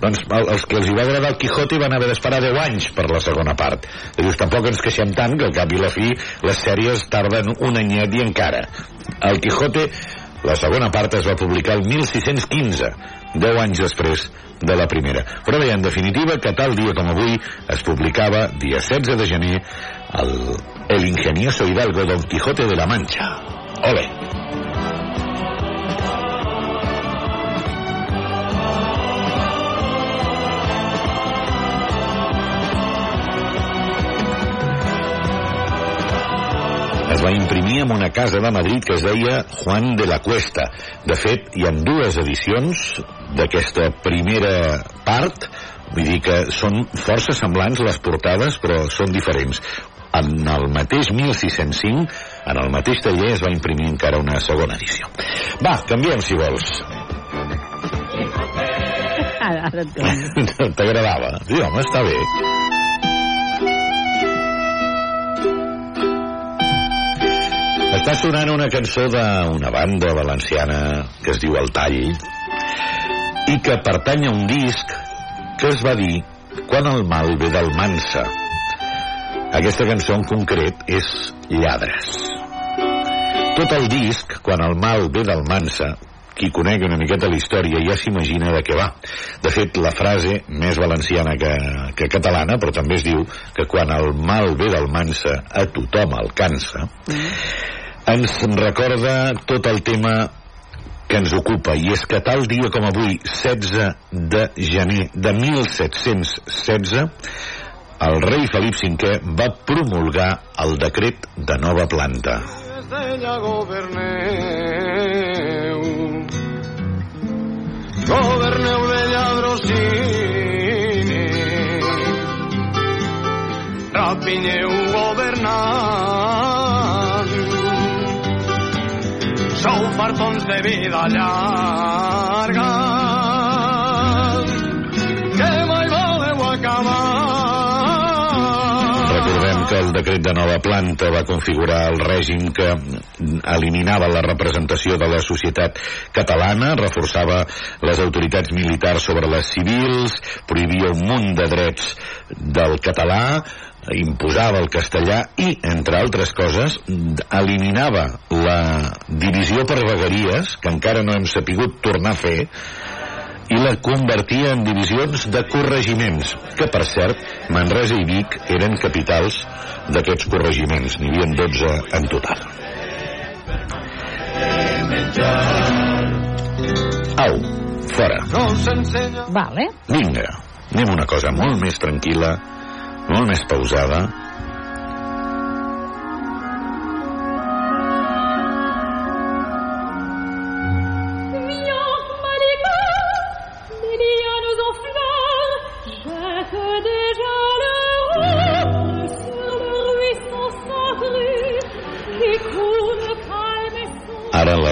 M: Doncs el- els que els hi va agradar el Quijote van haver d'esperar 10 anys per la segona part. I dius, tampoc ens queixem tant, que al cap i la fi les sèries tarden un anyet i encara. El Quijote, la segona part es va publicar el 1615, 10 anys després de la primera. Però bé, en definitiva, que tal dia com avui es publicava, dia 16 de gener, el, el ingenioso Hidalgo Don Quijote de la Mancha. Ole! es va imprimir en una casa de Madrid que es deia Juan de la Cuesta. De fet, hi han dues edicions d'aquesta primera part, vull dir que són força semblants les portades, però són diferents. En el mateix 1605, en el mateix taller, es va imprimir encara una segona edició. Va, canviem, si vols.
F: Ara, ara.
M: T'agradava? Sí, home, està bé. Està sonant una cançó d'una banda valenciana que es diu El Tall i que pertany a un disc que es va dir Quan el mal ve del Mansa. Aquesta cançó en concret és Lladres. Tot el disc, Quan el mal ve del Mansa, qui conegui una miqueta la història ja s'imagina de què va. De fet, la frase més valenciana que, que catalana, però també es diu que quan el mal ve del Mansa a tothom alcança, ens recorda tot el tema que ens ocupa, i és que tal dia com avui, 16 de gener de 1716, el rei Felip V va promulgar el decret de nova planta.
N: goberneu de lladrocini rapinyeu governeu governant. Sou fartons de vida llarga que
M: el decret de nova planta va configurar el règim que eliminava la representació de la societat catalana, reforçava les autoritats militars sobre les civils, prohibia un munt de drets del català, imposava el castellà i, entre altres coses, eliminava la divisió per vegueries, que encara no hem sapigut tornar a fer, i la convertia en divisions de corregiments, que per cert, Manresa i Vic eren capitals d'aquests corregiments, n'hi havia 12 en total. Au, fora.
F: Vale.
M: Vinga, anem una cosa molt més tranquil·la, molt més pausada.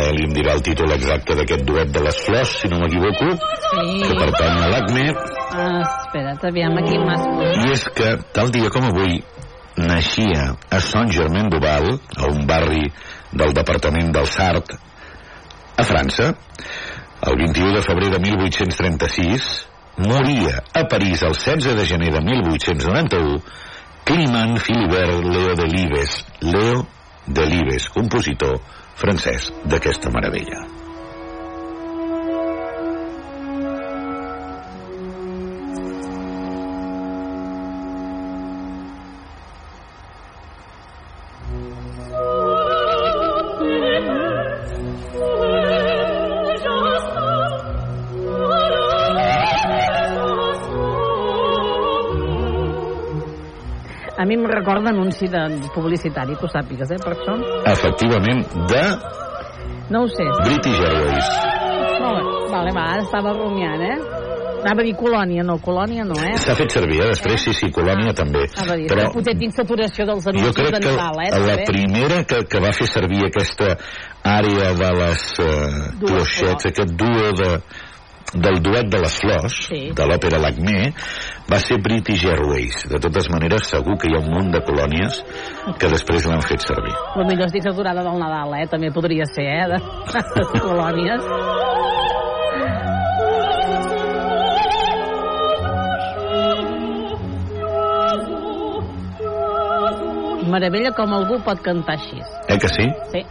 M: Ara l'Eli em dirà el títol exacte d'aquest duet de les flors, si no m'equivoco,
F: Sí.
M: que pertany a l'ACME,
F: Ah, espera't, aviam aquí m'has...
M: i és que, tal dia com avui, naixia a Saint-Germain-du-Val, a un barri del departament del Sart, a França, el 21 de febrer de 1836, moria a París el 16 de gener de 1891 Clement Philibert Leo Delibes, Leo Delibes, compositor francès d'aquesta meravella.
F: Mi em recorda anunci de publicitari, que ho sàpigues, eh, per això.
M: Efectivament, de
F: No ho sé.
M: British Airways.
F: Molt bé. Vale, va, ara estava rumiant, eh? Anava a dir colònia, no, colònia no, eh?
M: S'ha fet servir, eh? després sí, sí, Colònia també.
F: Anava a dir,
M: Però
F: Però... potser tinc saturació dels
M: jo
F: anuncis
M: crec
F: de
M: que
F: Nadal, eh?
M: la
F: també.
M: primera que, que va fer servir aquesta àrea de les eh, aquest duo de, del duet de les flors,
F: Sí.
M: de l'òpera Lacmé, va ser British Airways. De totes maneres, segur que hi ha un munt de colònies que després l'han fet servir.
F: La millor estic saturada del Nadal, eh? També podria ser, eh? De, de colònies. Meravella com algú pot cantar així.
M: Eh que sí?
F: Sí.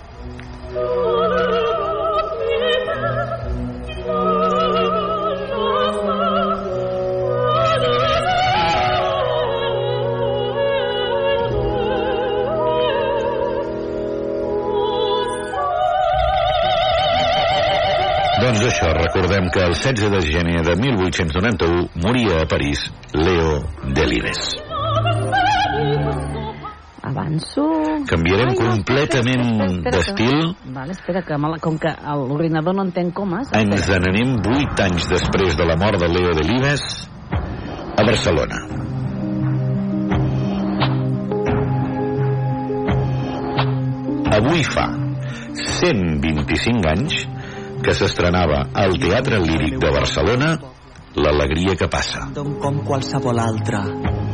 M: Recordem que el 16 de gener de 1891 moria a París Leo Delibes.
F: Avanço.
M: Canviarem
F: Ai,
M: completament d'estil.
F: que- Vale, espera, que la- com que l'ordinador no entén comes...
M: Ens n'anem 8 anys després de la mort de Leo Delibes a Barcelona. Avui fa 125 anys que s'estrenava al Teatre Líric de Barcelona L'alegria que passa.
O: Com qualsevol altre.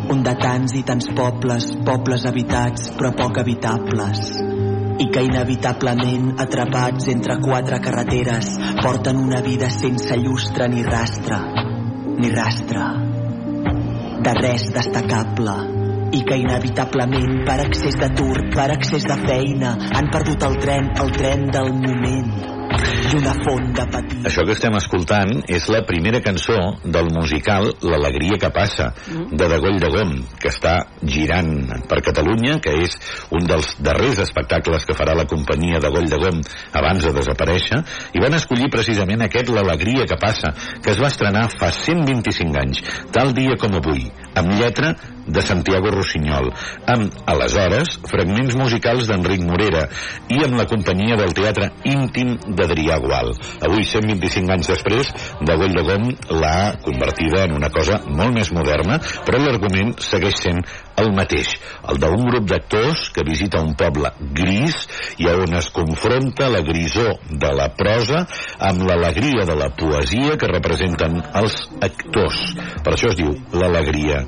O: Un de tants i tants pobles, pobles habitats però poc habitables. I que inevitablement, atrapats entre quatre carreteres, porten una vida sense llustre ni rastre. Ni rastre. De res destacable. I que inevitablement, per excés d'atur, per excés de feina, han perdut el tren, el tren del moment. I una font de patir.
M: Això que estem escoltant és la primera cançó del musical L'alegria que passa, de Degoll de Gom, que està girant per Catalunya, que és un dels darrers espectacles que farà la companyia de Goll de Gom abans de desaparèixer, i van escollir precisament aquest L'alegria que passa, que es va estrenar fa 125 anys, tal dia com avui, amb lletra de Santiago Rossinyol, amb, aleshores, fragments musicals d'Enric Morera i amb la companyia del teatre íntim d'Adrià Gual. Avui, 125 anys després, de de Gom l'ha convertida en una cosa molt més moderna, però l'argument segueix sent el mateix, el d'un grup d'actors que visita un poble gris i on es confronta la grisó de la prosa amb l'alegria de la poesia que representen els actors. Per això es diu l'alegria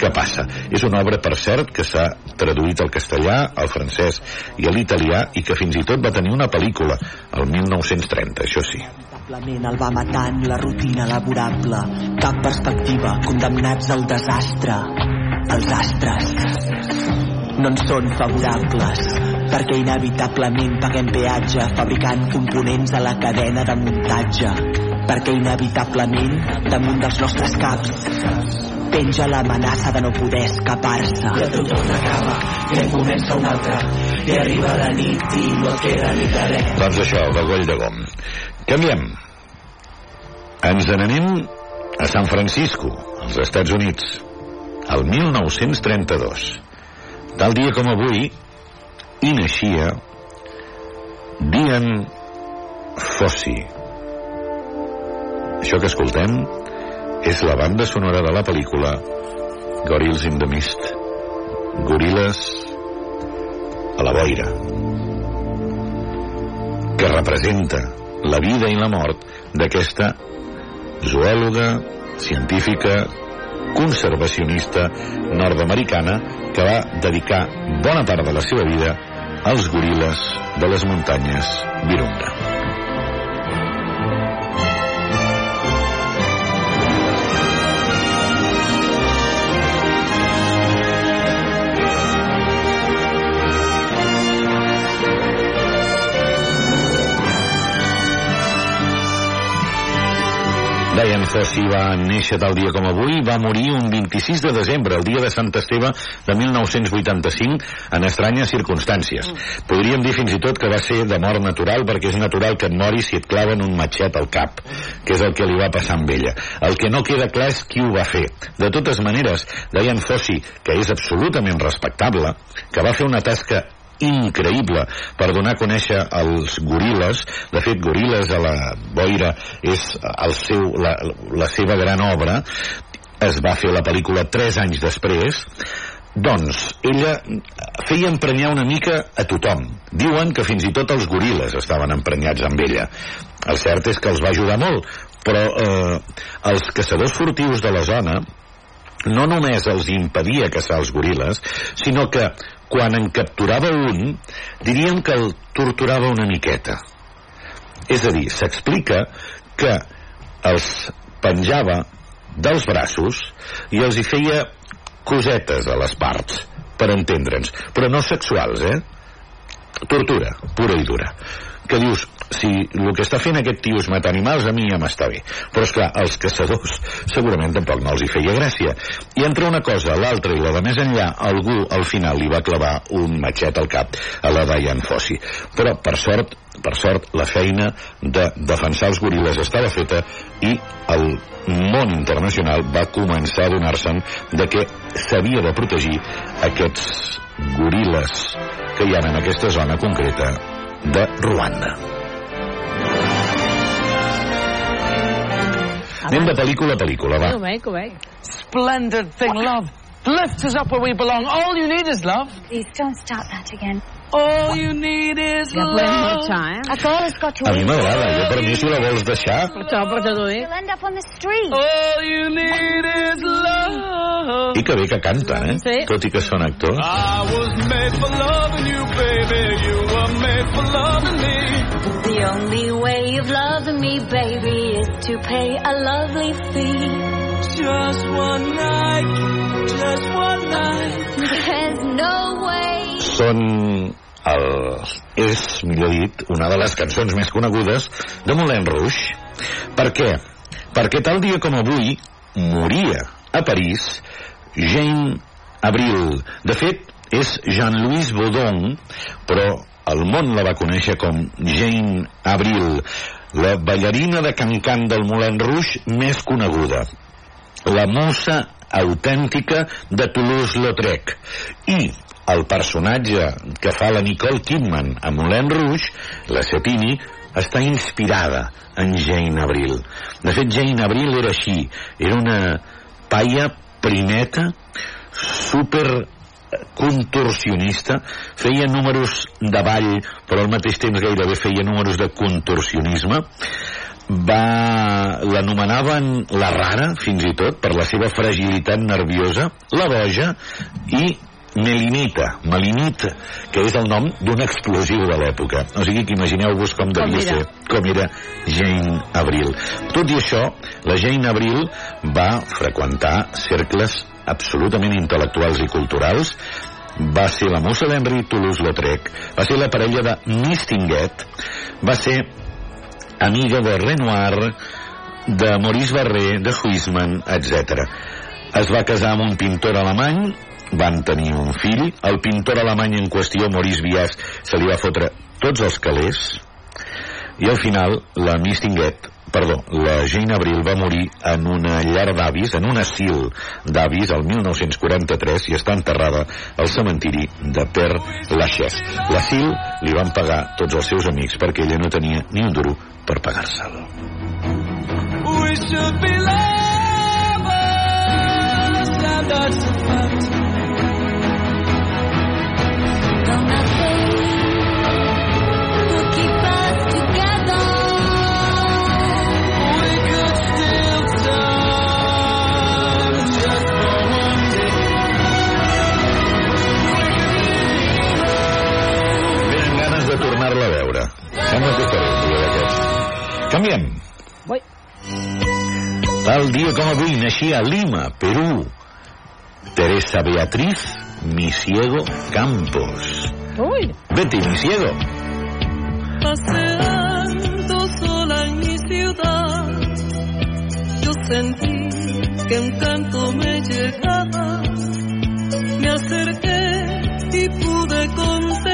M: que passa. És una obra, per cert, que s'ha traduït al castellà, al francès i a l'italià i que fins i tot va tenir una pel·lícula, el 1930, això sí.
O: Simplement el va matant la rutina laborable. Cap perspectiva, condemnats al desastre. Els astres no ens són favorables perquè inevitablement paguem peatge fabricant components a la cadena de muntatge perquè inevitablement damunt dels nostres caps penja l'amenaça de no poder escapar-se.
P: I tot torna acaba, i en comença un altre, i arriba la nit i no queda ni de res.
M: Doncs això, de Goll de Gom. Canviem. Ens n'anem a San Francisco, als Estats Units, el 1932. Tal dia com avui, hi naixia Dian Fossey. Això que escoltem és la banda sonora de la pel·lícula Gorils in the Mist. Goril·les a la boira. Que representa la vida i la mort d'aquesta zoòloga, científica, conservacionista nord-americana que va dedicar bona part de la seva vida als goril·les de les muntanyes Virunga. Fossey va néixer tal dia com avui, va morir un 26 de desembre, el dia de Sant Esteve de 1985, en estranyes circumstàncies. Podríem dir fins i tot que va ser de mort natural, perquè és natural que et moris si et claven un matxet al cap, que és el que li va passar amb ella. El que no queda clar és qui ho va fer. De totes maneres, Diane Fossey, que és absolutament respectable, que va fer una tasca increïble per donar a conèixer els goril·les. De fet, Goril·les a la boira és el seu, la, la seva gran obra. Es va fer la pel·lícula tres anys després. Doncs, ella feia emprenyar una mica a tothom. Diuen que fins i tot els goril·les estaven emprenyats amb ella. El cert és que els va ajudar molt, però eh, els caçadors furtius de la zona no només els impedia caçar els goril·les, sinó que quan en capturava un, diríem que el torturava una miqueta. És a dir, s'explica que els penjava dels braços i els hi feia cosetes a les parts, per entendre'ns, però no sexuals, eh? Tortura, pura i dura. Que dius, si el que està fent aquest tio és matar animals, a mi ja m'està bé. Però, és clar els caçadors segurament tampoc no els hi feia gràcia. I entre una cosa, l'altra i la de més enllà, algú al final li va clavar un matxet al cap a la Diane Fossey. Però, per sort, per sort, la feina de defensar els goril·les estava feta i el món internacional va començar a donar-se'n de que s'havia de protegir aquests goril·les que hi ha en aquesta zona concreta de Ruanda. Anem de pel·lícula a pel·lícula, va.
F: Que bé, que bé.
Q: Splendid thing, love. Lift us up where we belong. All you need is love.
R: Please don't start that again.
Q: All you need is
F: Ja
Q: love.
F: marxar, eh?
R: A girl has got to
M: A mi m'agrada, jo per mi si la vols deixar...
F: Per això, per això t'ho dic.
R: You'll end up on the street.
Q: All you need is love.
M: I que bé que canten, eh?
F: Sí.
M: Tot i que són actors.
N: I was made for loving you, baby. You were made for loving me.
A: The only way of loving me, baby, is to pay a lovely fee.
N: Just one night, just one night.
A: There's no way.
M: Són el, és, millor dit, una de les cançons més conegudes de Moulin Rouge. Per què? Perquè tal dia com avui moria a París Jane Avril. De fet, és Jean-Louis Baudon, però el món la va conèixer com Jane Avril, la ballarina de Cancan del Moulin Rouge més coneguda. La musa autèntica de Toulouse-Lautrec. I el personatge que fa la Nicole Kidman a Moulin Rouge, la Setini, està inspirada en Jane Avril. De fet, Jane Avril era així. Era una paia primeta, super contorsionista, feia números de ball, però al mateix temps gairebé feia números de contorsionisme, va l'anomenaven la rara, fins i tot, per la seva fragilitat nerviosa, la boja i Melinita, Melinita, que és el nom d'un explosiu de l'època. O sigui que imagineu-vos com devia
F: Com
M: ser, com era Jane Avril. Tot i això, la Jane Avril va freqüentar cercles absolutament intel·lectuals i culturals, va ser la musa d'Henry Toulouse-Lautrec, va ser la parella de Mistinguet, va ser amiga de Renoir, de Maurice Barré, de Huisman, etc. Es va casar amb un pintor alemany, van tenir un fill, el pintor alemany en qüestió, Maurice Bias, se li va fotre tots els calés, i al final la Mistinguet perdó, la Jane Avril va morir en una llar d'avis, en un asil d'avis el 1943 i està enterrada al cementiri de Père Lachaise. L'asil li van pagar tots els seus amics perquè ella no tenia ni un duro per pagar-se'l.
N: We should be lovers,
M: Canviem.
F: Ui.
M: Tal dia com avui naixia a Lima, Perú, Teresa Beatriz Misiego Campos.
F: Ui.
M: Betty Misiego.
N: Paseando sola en mi ciudad, yo sentí que un canto me llegaba. Me acerqué y pude contemplar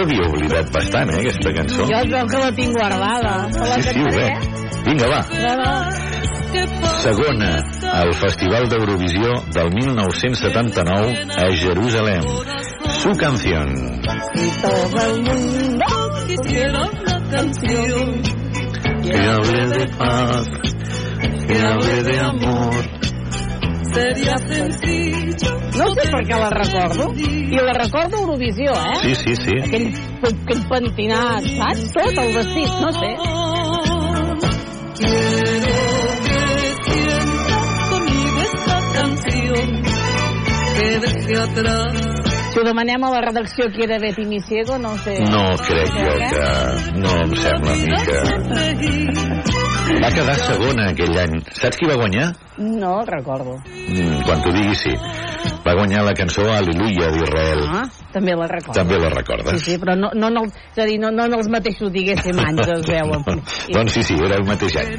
M: l'havia oblidat bastant, eh, aquesta cançó.
F: Jo es veu que la tinc guardada. La
M: Sí, sí, ho veig. Vinga, va. Segona al Festival d'Eurovisió del 1979 a Jerusalem. Su canción.
N: Y todo el mundo quisiera una canción
M: Que hable de paz, que hable de amor.
N: Sería sencillo.
F: No sé per què la recordo. I la recordo a Eurovisió, eh?
M: Sí, sí, sí.
F: Aquell, aquell pentinat, saps? Tot el vestit, no sé.
N: conmigo esta canción que deje atrás.
F: Si ho demanem a la redacció qui era Betty Misiego, no ho sé.
M: No crec jo que... No em sembla a mi que... Va quedar segona aquell any. Saps qui va guanyar?
F: No recordo.
M: Mm, quan t'ho digui, sí. Va guanyar la cançó Aleluia d'Israel.
F: Ah, també la recordo.
M: També la
F: Sí,
M: recordes?
F: sí, però no, no, en el, és a dir, no, no en els mateixos, diguéssim, anys es veuen.
M: Doncs sí, sí, era el mateix any.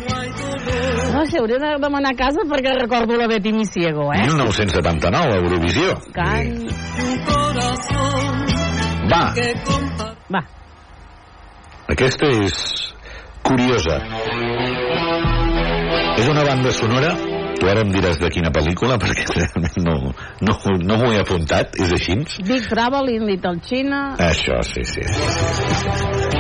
F: No sé, hauria de demanar a casa perquè recordo la Betty Misiego, eh?
M: 1979, a Eurovisió.
F: Can...
M: Va,
F: Va,
M: aquesta és curiosa. És una banda sonora tu ara em diràs de quina pel·lícula perquè realment no, no, no m'ho he apuntat és així?
F: Big Trouble in Little China.
M: Això, sí, sí, sí, sí, sí.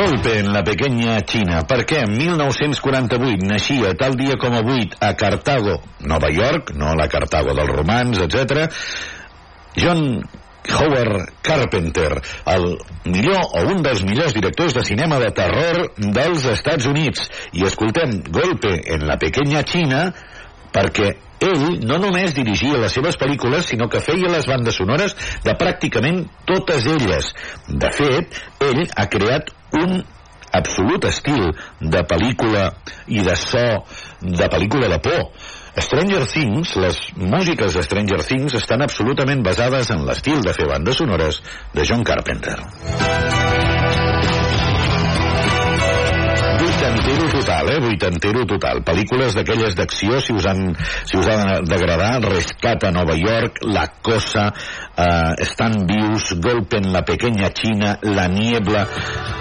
M: Golpe en la pequeña China. Per què? En 1948 naixia tal dia com avui a Cartago, Nova York, no la Cartago dels romans, etc. John Howard Carpenter, el millor o un dels millors directors de cinema de terror dels Estats Units. I escoltem Golpe en la pequeña China perquè ell no només dirigia les seves pel·lícules, sinó que feia les bandes sonores de pràcticament totes elles. De fet, ell ha creat un absolut estil de pel·lícula i de so de pel·lícula de por. Stranger Things, les músiques de Stranger Things estan absolutament basades en l'estil de fer bandes sonores de John Carpenter. Vuitantero total, eh? Vuitantero total. Pel·lícules d'aquelles d'acció, si us han, si us ha d'agradar, Rescata Nova York, La Cosa, eh, Estan vius, Golpe en la pequeña China, La Niebla...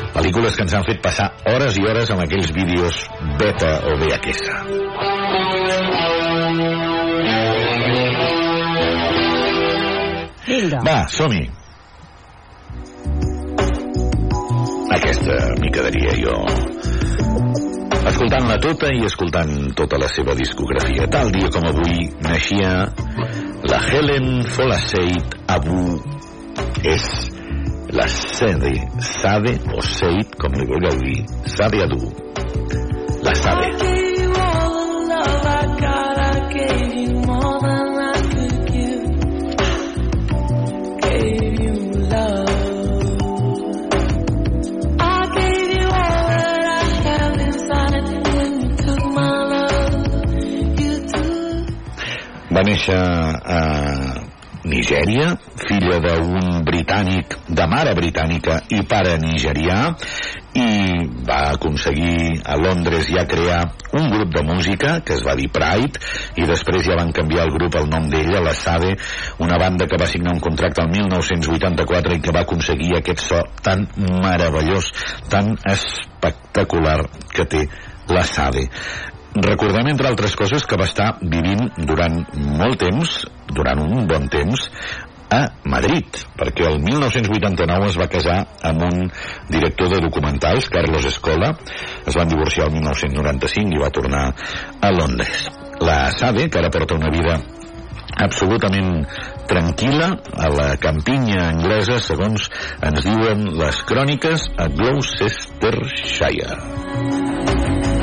M: Pel·lícules que ens han fet passar hores i hores amb aquells vídeos beta o VHS.
F: Vinga.
M: Va, som-hi. Aquesta m'hi quedaria jo escoltant-la tota i escoltant tota la seva discografia. Tal dia com avui naixia la Helen Folaseit Abu és la Sade, Sade o Seid, com li vulgueu dir, Sade Adu. La Sade. Va néixer a Nigèria, filla d'un britànic, de mare britànica i pare nigerià, i va aconseguir a Londres ja crear un grup de música que es va dir Pride i després ja van canviar el grup el nom d'ella, la Sade, una banda que va signar un contracte el 1984 i que va aconseguir aquest so tan meravellós, tan espectacular que té la Sade. Recordem, entre altres coses, que va estar vivint durant molt temps, durant un bon temps, a Madrid, perquè el 1989 es va casar amb un director de documentals, Carlos Escola, es van divorciar el 1995 i va tornar a Londres. La Sade, que ara porta una vida absolutament tranquil·la a la campinya anglesa, segons ens diuen les cròniques a Gloucestershire.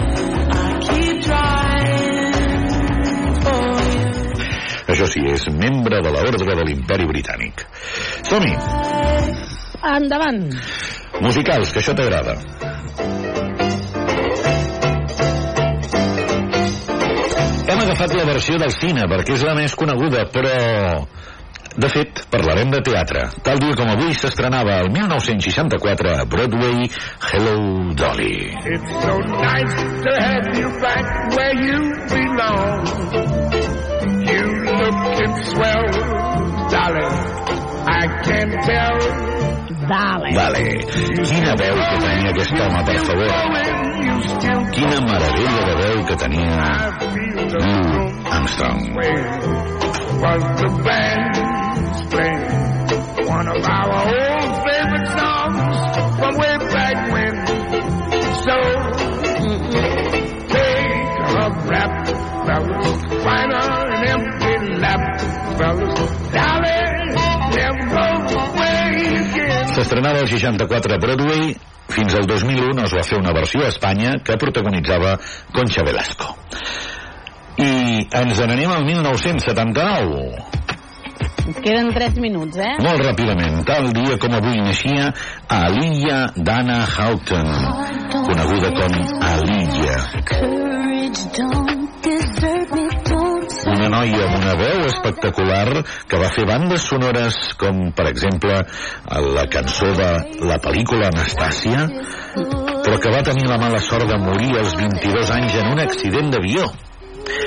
M: Això sí, és membre de l'Ordre de l'Imperi Britànic. Som-hi!
F: Endavant!
M: Musicals, que això t'agrada. Hem agafat la versió del cine perquè és la més coneguda, però... De fet, parlarem de teatre. Tal dia com avui s'estrenava el 1964 a Broadway Hello Dolly.
N: It's so nice to have you back where you belong. You looking swell, darling. I can tell.
F: Dale.
M: Vale. Quina veu que tenia aquest home, per favor. Quina meravella de veu que tenia Lou Armstrong.
N: Was the band's playing one of our again.
M: S'estrenava el 64 a Broadway, fins al 2001 es va fer una versió a Espanya que protagonitzava Concha Velasco. I ens n'anem al 1979.
F: Queden 3 minuts, eh?
M: Molt ràpidament, tal dia com avui naixia Aliyah Dana Houghton, coneguda com Aliyah. Una noia amb una veu espectacular que va fer bandes sonores com, per exemple, la cançó de la pel·lícula Anastàcia, però que va tenir la mala sort de morir als 22 anys en un accident d'avió.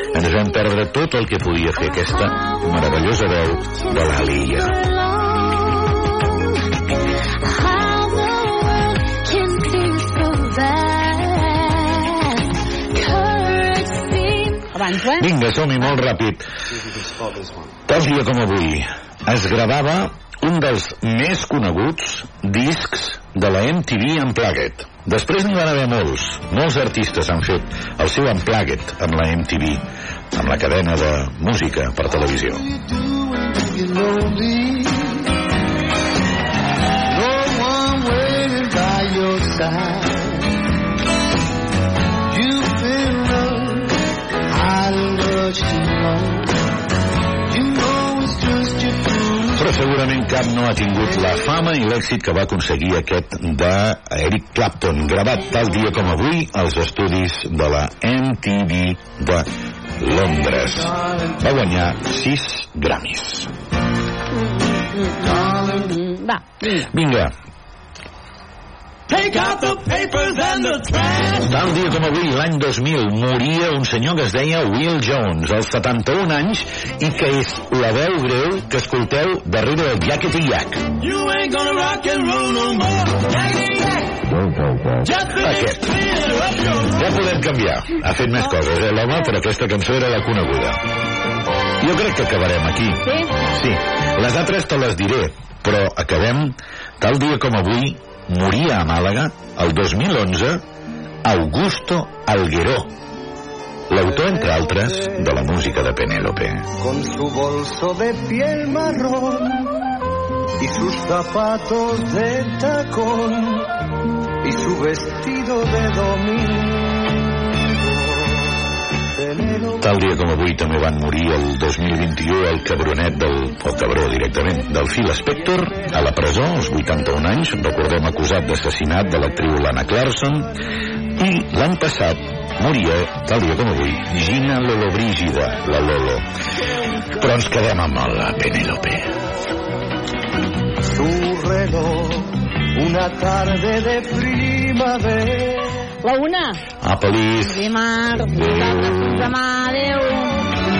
M: Ens vam perdre tot el que podia fer aquesta meravellosa veu de l'Alia.
F: Abans, eh?
M: Vinga, som-hi molt ràpid. Tal dia com avui es gravava un dels més coneguts discs de la MTV Unplugged. Després n'hi van haver molts. Molts artistes han fet el seu Unplugged amb la MTV, amb la cadena de música per televisió. Però segurament cap no ha tingut la fama i l'èxit que va aconseguir aquest de Eric Clapton, gravat tal dia com avui als estudis de la MTV de Londres. Va guanyar 6 Grammys.
F: Va, vinga.
M: Vinga,
N: Take
P: out the papers and the trash.
M: Tal dia com avui, l'any 2000, moria un senyor que es deia Will Jones, als 71 anys, i que és la veu greu que escolteu darrere de Yakety Yak.
P: You ain't gonna rock and roll no more. Yakety yak. Just
M: Aquest. Ja podem canviar. Ha fet més coses, eh, l'home, però aquesta cançó era la coneguda. Jo crec que acabarem aquí.
F: Sí?
M: Sí. Les altres te les diré, però acabem tal dia com avui, moria a Màlaga, el 2011, Augusto Algueró. L'autor, entre altres, de la música de Penélope.
S: con su bolso de piel marrón y sus zapatos de tacón y su vestido de domingo.
M: Tal dia com avui també van morir el 2021 el cabronet del, o cabró directament, del Phil Spector a la presó, als 81 anys, recordem acusat d'assassinat de l'actriu Lana Clarkson, i l'any passat moria, tal dia com avui, Gina Lollobrigida, la Lolo. Però ens quedem amb la Penélope.
S: Su reloj, una tarde de primavera.
F: La una.
M: A Pelís.
F: Dimarts, fins demà, adéu.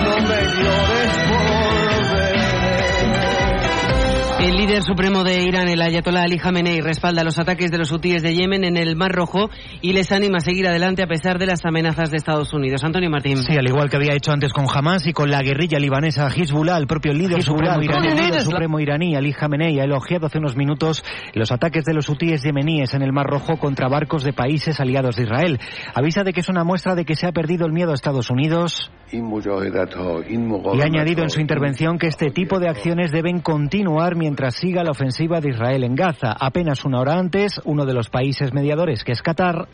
S: No me llores
T: El líder supremo de Irán, el ayatolá Ali Khamenei, respalda los ataques de los hutíes de Yemen en el Mar Rojo y les anima a seguir adelante a pesar de las amenazas de Estados Unidos. Antonio Martín.
U: Sí, al igual que había hecho antes con Hamas y con la guerrilla libanesa Hezbollah, el propio líder
T: Hezbollah,
U: supremo iraní,
T: ¿cómo
U: el líder supremo iraní, Ali Khamenei, ha elogiado hace unos minutos los ataques de los hutíes yemeníes en el Mar Rojo contra barcos de países aliados de Israel. Avisa de que es una muestra de que se ha perdido el miedo a Estados Unidos y ha añadido en su intervención que este tipo de acciones deben continuar mientras siga la ofensiva de Israel en Gaza. Apenas una hora antes, uno de los países mediadores, que es Qatar,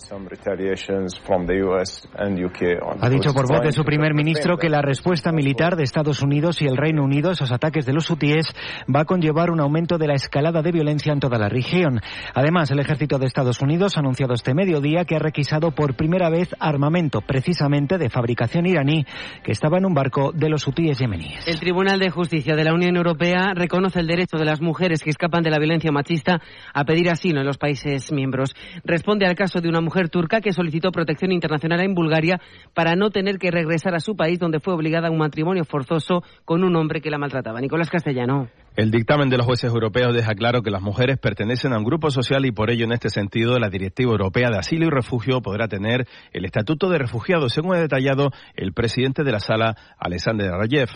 U: ha dicho por voz de su primer ministro que la respuesta militar de Estados Unidos y el Reino Unido a esos ataques de los hutíes va a conllevar un aumento de la escalada de violencia en toda la región. Además, el ejército de Estados Unidos ha anunciado este mediodía que ha requisado por primera vez armamento, precisamente de fabricación iraní, que estaba en un barco de los hutíes yemeníes.
T: El Tribunal de Justicia de la Unión Europea reconoce el derecho de las mujeres que escapan de la violencia machista a pedir asilo en los países miembros. Responde al caso de una mujer turca que solicitó protección internacional en Bulgaria para no tener que regresar a su país donde fue obligada a un matrimonio forzoso con un hombre que la maltrataba. Nicolás Castellano.
H: El dictamen de los jueces europeos deja claro que las mujeres pertenecen a un grupo social y por ello en este sentido la Directiva Europea de Asilo y Refugio podrá tener el estatuto de refugiado, según ha detallado el presidente de la sala, Alexander Rayev.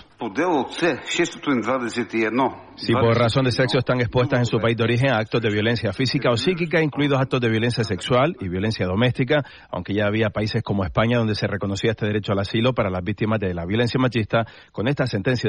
H: Si por razón de sexo están expuestas en su país de origen a actos de violencia física o psíquica, incluidos actos de violencia sexual y violencia doméstica, aunque ya había países como España donde se reconocía este derecho al asilo para las víctimas de la violencia machista, con esta sentencia del